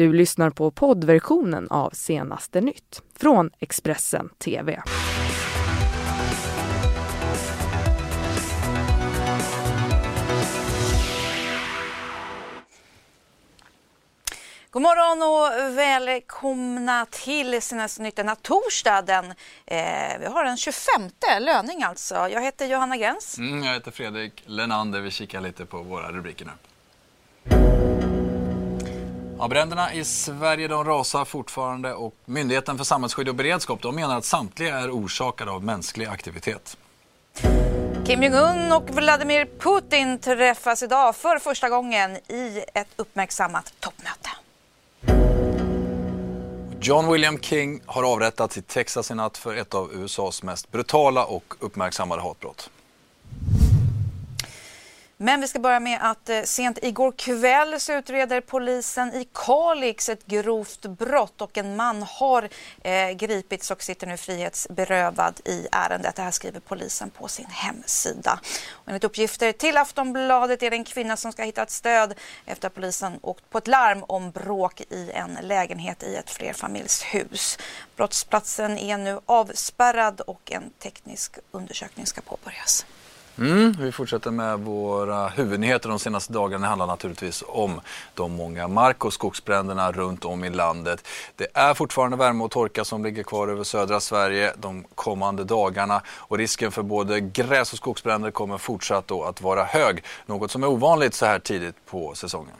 Du lyssnar på poddversionen av Senaste nytt från Expressen TV. God morgon och välkomna till Senaste nytt denna torsdag. Den, eh, vi har den 25 löning alltså. Jag heter Johanna Gräns. Mm, jag heter Fredrik Lenander. Vi kikar lite på våra rubriker nu. Ja, bränderna i Sverige de rasar fortfarande och Myndigheten för samhällsskydd och beredskap de menar att samtliga är orsakade av mänsklig aktivitet. Kim Jong-Un och Vladimir Putin träffas idag för första gången i ett uppmärksammat toppmöte. John William King har avrättats i Texas i natt för ett av USAs mest brutala och uppmärksammade hatbrott. Men vi ska börja med att eh, sent igår kväll så utreder polisen i Kalix ett grovt brott och en man har eh, gripits och sitter nu frihetsberövad i ärendet. Det här skriver polisen på sin hemsida. Och enligt uppgifter till Aftonbladet är det en kvinna som ska hitta ett stöd efter att polisen åkt på ett larm om bråk i en lägenhet i ett flerfamiljshus. Brottsplatsen är nu avspärrad och en teknisk undersökning ska påbörjas. Mm, vi fortsätter med våra huvudnyheter de senaste dagarna. Det handlar naturligtvis om de många mark och skogsbränderna runt om i landet. Det är fortfarande värme och torka som ligger kvar över södra Sverige de kommande dagarna och risken för både gräs och skogsbränder kommer fortsatt då att vara hög. Något som är ovanligt så här tidigt på säsongen.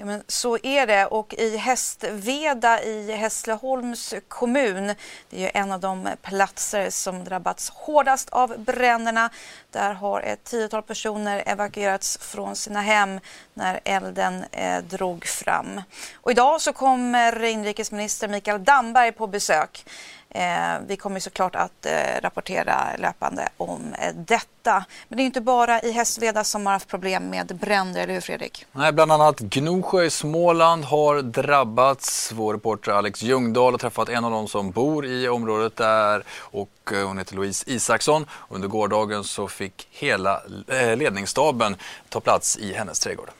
Ja, men så är det. Och i Hästveda i Hässleholms kommun, det är ju en av de platser som drabbats hårdast av bränderna. Där har ett tiotal personer evakuerats från sina hem när elden eh, drog fram. Och idag så kommer inrikesminister Mikael Damberg på besök. Eh, vi kommer såklart att eh, rapportera löpande om eh, detta. Men det är inte bara i Hästveda som har haft problem med bränder, eller hur Fredrik? Nej, bland annat Gnosjö i Småland har drabbats. Vår reporter Alex Ljungdahl har träffat en av dem som bor i området där och eh, hon heter Louise Isaksson. Under gårdagen så fick hela eh, ledningsstaben ta plats i hennes trädgård.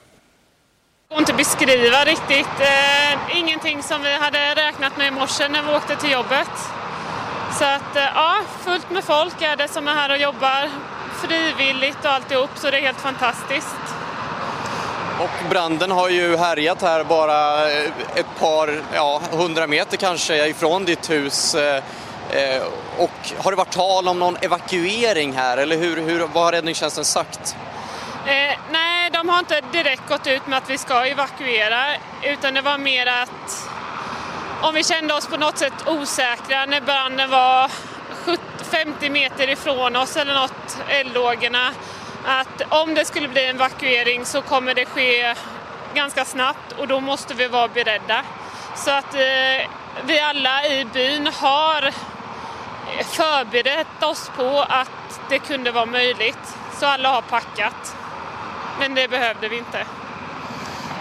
Går inte beskriva riktigt. Eh, ingenting som vi hade räknat med i morse när vi åkte till jobbet. Så att eh, ja, fullt med folk är det som är här och jobbar frivilligt och alltihop så det är helt fantastiskt. Och branden har ju härjat här bara eh, ett par, ja, hundra meter kanske ifrån ditt hus. Eh, och har det varit tal om någon evakuering här eller hur, hur, vad har räddningstjänsten sagt? Eh, nej, de har inte direkt gått ut med att vi ska evakuera utan det var mer att om vi kände oss på något sätt osäkra när branden var 50 meter ifrån oss eller något, eldlågorna, att om det skulle bli en evakuering så kommer det ske ganska snabbt och då måste vi vara beredda. Så att eh, vi alla i byn har förberett oss på att det kunde vara möjligt. Så alla har packat. Men det behövde vi inte.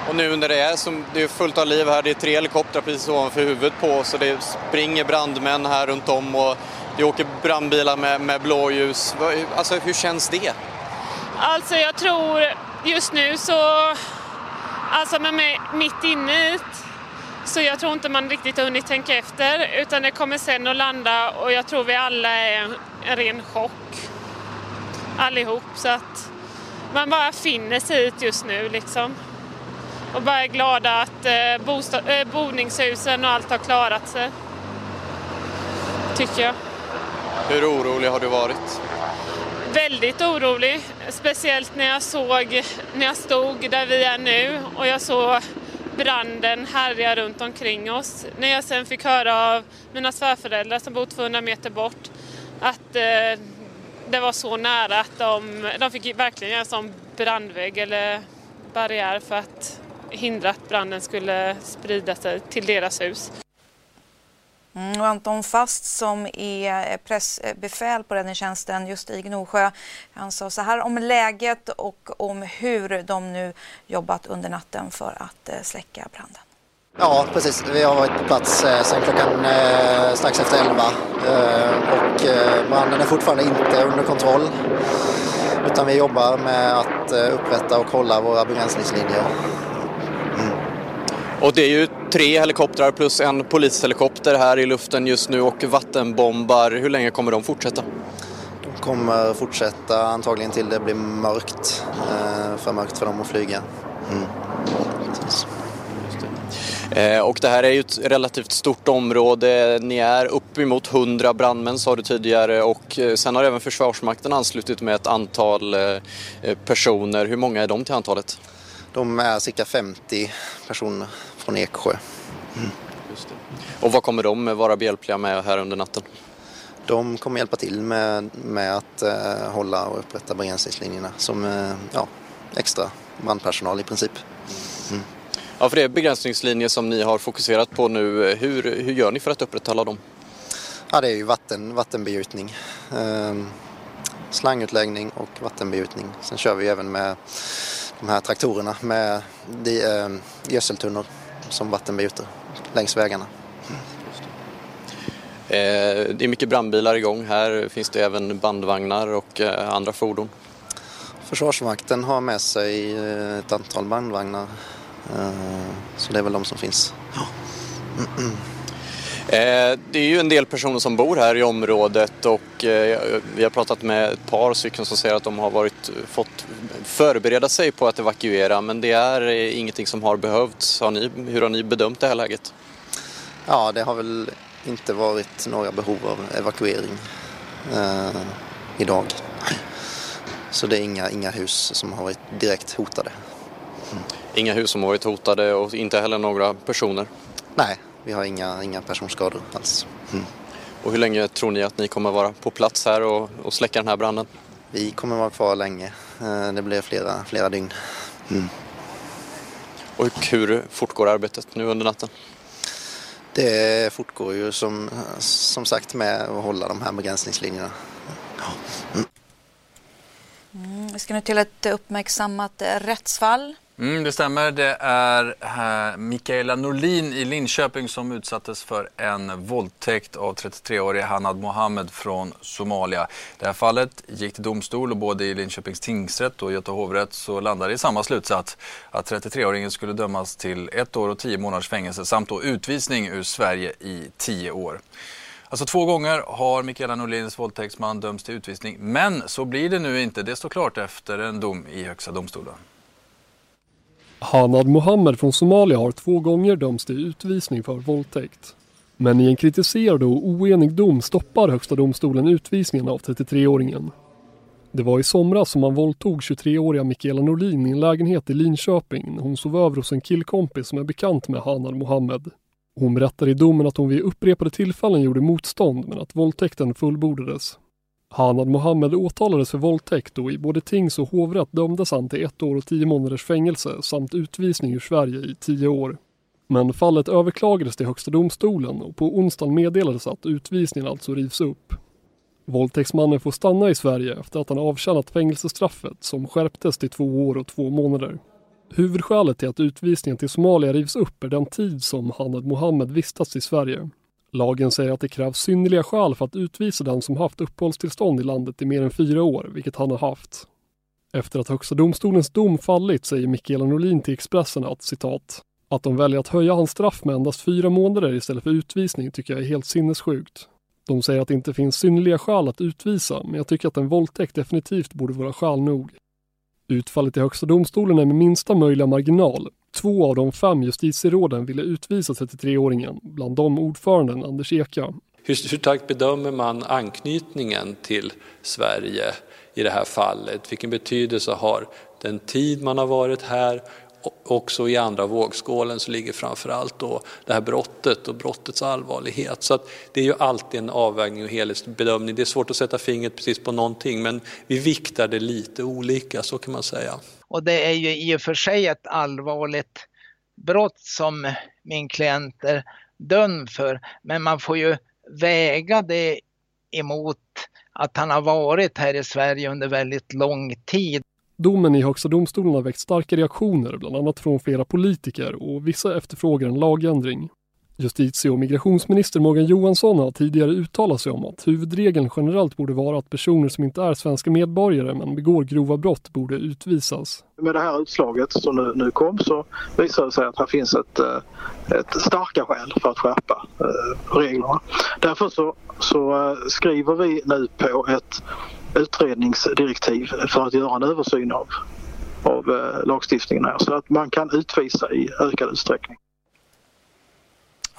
Och nu när det är, som, det är fullt av liv här, det är tre helikoptrar precis ovanför huvudet på oss och det springer brandmän här runt om och det åker brandbilar med, med blåljus. Alltså hur känns det? Alltså jag tror just nu så, alltså med mig mitt inne i så jag tror inte man riktigt har hunnit tänka efter utan det kommer sen att landa och jag tror vi alla är en ren chock. Allihop så att man bara finner sig hit just nu liksom och bara är glada att eh, bostad, eh, boningshusen och allt har klarat sig. Tycker jag. Hur orolig har du varit? Väldigt orolig, speciellt när jag såg, när jag stod där vi är nu och jag såg branden härja runt omkring oss. När jag sen fick höra av mina svärföräldrar som bor 200 meter bort att eh, det var så nära att de, de fick verkligen göra en sån brandvägg eller barriär för att hindra att branden skulle sprida sig till deras hus. Mm, och Anton Fast som är eh, pressbefäl på räddningstjänsten just i Gnosjö. Han sa så här om läget och om hur de nu jobbat under natten för att eh, släcka branden. Ja, precis. Vi har varit på plats eh, sedan klockan eh, strax efter 11 eh, och eh, branden är fortfarande inte under kontroll utan vi jobbar med att eh, upprätta och hålla våra begränsningslinjer. Och det är ju tre helikoptrar plus en polishelikopter här i luften just nu och vattenbombar. Hur länge kommer de fortsätta? De kommer fortsätta antagligen till det blir mörkt. För mörkt för dem att flyga. Mm. Eh, och det här är ju ett relativt stort område. Ni är uppemot 100 brandmän sa du tidigare och eh, sen har även Försvarsmakten anslutit med ett antal eh, personer. Hur många är de till antalet? De är cirka 50 personer från Eksjö. Mm. Och vad kommer de vara behjälpliga med här under natten? De kommer hjälpa till med, med att eh, hålla och upprätta begränsningslinjerna som eh, ja, extra brandpersonal i princip. Mm. Ja, för det är begränsningslinjer som ni har fokuserat på nu. Hur, hur gör ni för att upprätthålla dem? Ja, det är ju vatten, vattenbegjutning. Eh, slangutläggning och vattenbegjutning. Sen kör vi även med de här traktorerna med de, eh, gödseltunnor som vattenbegjuter längs vägarna. Eh, det är mycket brandbilar igång här. Finns det även bandvagnar och eh, andra fordon? Försvarsmakten har med sig eh, ett antal bandvagnar. Så det är väl de som finns. Det är ju en del personer som bor här i området och vi har pratat med ett par stycken som säger att de har varit, fått förbereda sig på att evakuera men det är ingenting som har behövts. Har ni, hur har ni bedömt det här läget? Ja, det har väl inte varit några behov av evakuering eh, idag. Så det är inga, inga hus som har varit direkt hotade. Mm. Inga hus som har varit hotade och inte heller några personer? Nej, vi har inga, inga personskador alls. Mm. Och hur länge tror ni att ni kommer vara på plats här och, och släcka den här branden? Vi kommer vara kvar länge. Eh, det blir flera, flera dygn. Mm. Och hur fortgår arbetet nu under natten? Det fortgår ju som, som sagt med att hålla de här begränsningslinjerna. Mm. Mm, vi ska nu till ett uppmärksammat rättsfall Mm, det stämmer. Det är äh, Mikaela Norlin i Linköping som utsattes för en våldtäkt av 33-årige Hanad Mohammed från Somalia. Det här fallet gick till domstol och både i Linköpings tingsrätt och Göta hovrätt så landade i samma slutsats att 33-åringen skulle dömas till ett år och tio månaders fängelse samt då utvisning ur Sverige i tio år. Alltså två gånger har Mikaela Norlins våldtäktsman dömts till utvisning men så blir det nu inte. Det står klart efter en dom i Högsta domstolen. Hanad Mohammed från Somalia har två gånger dömts till utvisning för våldtäkt. Men i en kritiserad och oenig dom stoppar Högsta domstolen utvisningen av 33-åringen. Det var i somras som man våldtog 23-åriga Mikaela Norlin i en lägenhet i Linköping när hon sov över hos en killkompis som är bekant med Hanad Mohammed. Hon berättar i domen att hon vid upprepade tillfällen gjorde motstånd men att våldtäkten fullbordades. Hanad Mohammed åtalades för våldtäkt och i både tings och hovrätt dömdes han till ett år och tio månaders fängelse samt utvisning ur Sverige i tio år. Men fallet överklagades till Högsta domstolen och på onsdagen meddelades att utvisningen alltså rivs upp. Våldtäktsmannen får stanna i Sverige efter att han avtjänat fängelsestraffet som skärptes till två år och två månader. Huvudskälet till att utvisningen till Somalia rivs upp är den tid som Hanad Mohammed vistats i Sverige. Lagen säger att det krävs synnerliga skäl för att utvisa den som haft uppehållstillstånd i landet i mer än fyra år, vilket han har haft. Efter att Högsta domstolens dom fallit säger Mikaela Norlin till Expressen att citat att de väljer att höja hans straff med endast fyra månader istället för utvisning tycker jag är helt sinnessjukt. De säger att det inte finns synnerliga skäl att utvisa, men jag tycker att en våldtäkt definitivt borde vara skäl nog. Utfallet i Högsta domstolen är med minsta möjliga marginal, Två av de fem justitieråden ville utvisa 33-åringen, bland dem ordföranden Anders Eka. Hur, hur starkt bedömer man anknytningen till Sverige i det här fallet? Vilken betydelse har den tid man har varit här också i andra vågskålen så ligger framförallt då det här brottet och brottets allvarlighet. Så att det är ju alltid en avvägning och helhetsbedömning. Det är svårt att sätta fingret precis på någonting men vi viktar det lite olika, så kan man säga. Och det är ju i och för sig ett allvarligt brott som min klient är dömd för. Men man får ju väga det emot att han har varit här i Sverige under väldigt lång tid. Domen i Högsta domstolen har väckt starka reaktioner, bland annat från flera politiker och vissa efterfrågar en lagändring. Justitie och migrationsminister Morgan Johansson har tidigare uttalat sig om att huvudregeln generellt borde vara att personer som inte är svenska medborgare men begår grova brott borde utvisas. Med det här utslaget som nu, nu kom så visar det sig att här finns ett, eh, ett starka skäl för att skärpa eh, reglerna. Därför så, så eh, skriver vi nu på ett utredningsdirektiv för att göra en översyn av, av lagstiftningen här så att man kan utvisa i ökad utsträckning.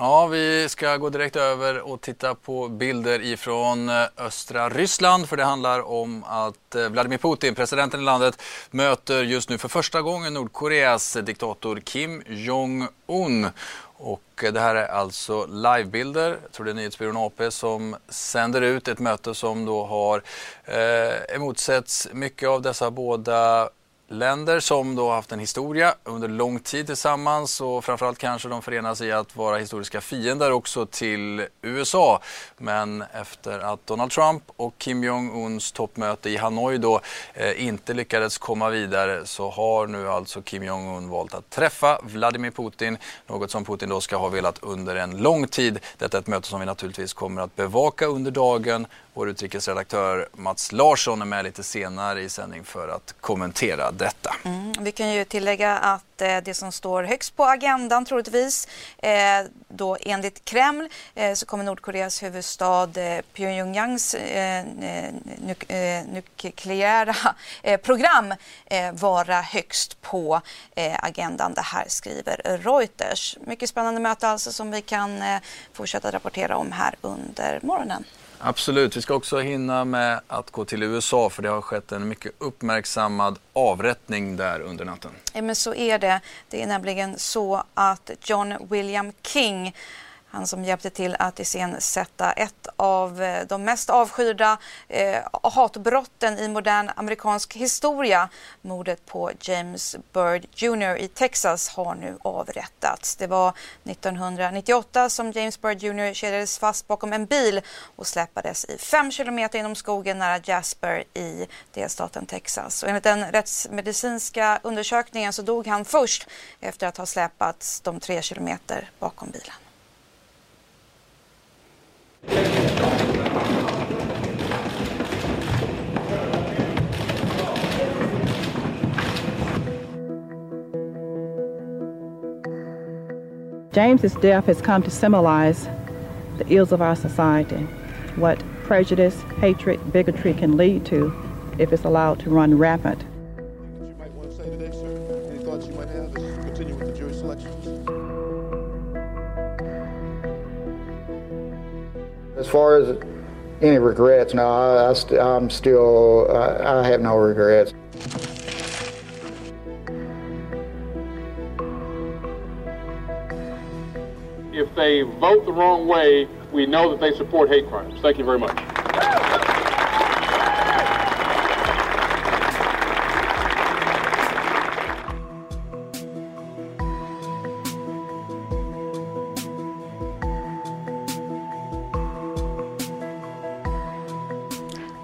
Ja, vi ska gå direkt över och titta på bilder ifrån eh, östra Ryssland för det handlar om att eh, Vladimir Putin, presidenten i landet, möter just nu för första gången Nordkoreas diktator Kim Jong-Un. Och eh, det här är alltså livebilder, jag tror det är nyhetsbyrån AP som sänder ut ett möte som då har eh, emotsetts mycket av dessa båda länder som då haft en historia under lång tid tillsammans och framförallt kanske de förenas i att vara historiska fiender också till USA. Men efter att Donald Trump och Kim Jong-Uns toppmöte i Hanoi då eh, inte lyckades komma vidare så har nu alltså Kim Jong-Un valt att träffa Vladimir Putin, något som Putin då ska ha velat under en lång tid. Detta är ett möte som vi naturligtvis kommer att bevaka under dagen vår utrikesredaktör Mats Larsson är med lite senare i sändning för att kommentera detta. Mm, vi kan ju tillägga att eh, det som står högst på agendan troligtvis, eh, då enligt Kreml eh, så kommer Nordkoreas huvudstad eh, Pyongyangs eh, eh nuk eh, nukleära eh, program eh, vara högst på eh, agendan. Det här skriver Reuters. Mycket spännande möte alltså som vi kan fortsätta rapportera om här under morgonen. Absolut, vi ska också hinna med att gå till USA för det har skett en mycket uppmärksammad avrättning där under natten. Ja, men så är det. Det är nämligen så att John William King han som hjälpte till att iscensätta ett av eh, de mest avskydda eh, hatbrotten i modern amerikansk historia. Mordet på James Byrd Jr i Texas har nu avrättats. Det var 1998 som James Byrd Jr kedjades fast bakom en bil och släpades i fem kilometer inom skogen nära Jasper i delstaten Texas. Och enligt den rättsmedicinska undersökningen så dog han först efter att ha släpats de tre kilometer bakom bilen. James's death has come to symbolize the ills of our society, what prejudice, hatred, bigotry can lead to if it's allowed to run rampant. As far as any regrets, no, I, I st- I'm still, I, I have no regrets. They vote the wrong way, we know that they support hate crimes. Thank you very much.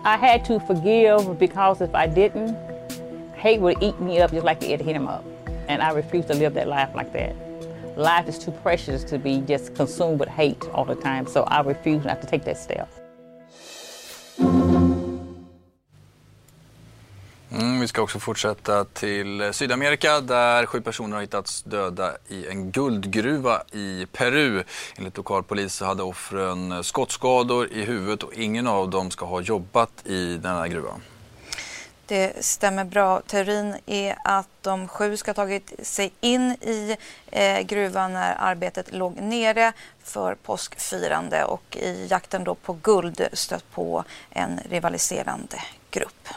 I had to forgive because if I didn't, hate would eat me up just like it ate him up. And I refused to live that life like that. Life is too precious to be just consumed with hate all the time, so I refuse not to take that step. Mm, vi ska också fortsätta till Sydamerika där sju personer har hittats döda i en guldgruva i Peru. Enligt lokalpolis hade offren skottskador i huvudet och ingen av dem ska ha jobbat i denna gruva. Det stämmer bra. Teorin är att de sju ska ha tagit sig in i eh, gruvan när arbetet låg nere för påskfirande och i jakten då på guld stött på en rivaliserande grupp.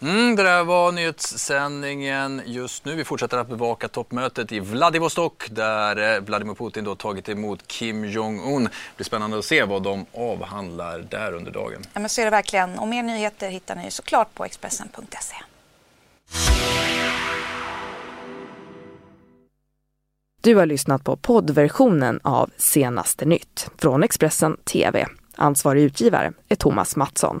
Mm, det där var nyhetssändningen just nu. Vi fortsätter att bevaka toppmötet i Vladivostok där eh, Vladimir Putin då tagit emot Kim Jong-Un. Det blir spännande att se vad de avhandlar där under dagen. Ja, men så är det verkligen. Och mer nyheter hittar ni såklart på Expressen.se. Du har lyssnat på poddversionen av Senaste nytt från Expressen TV. Ansvarig utgivare är Thomas Mattsson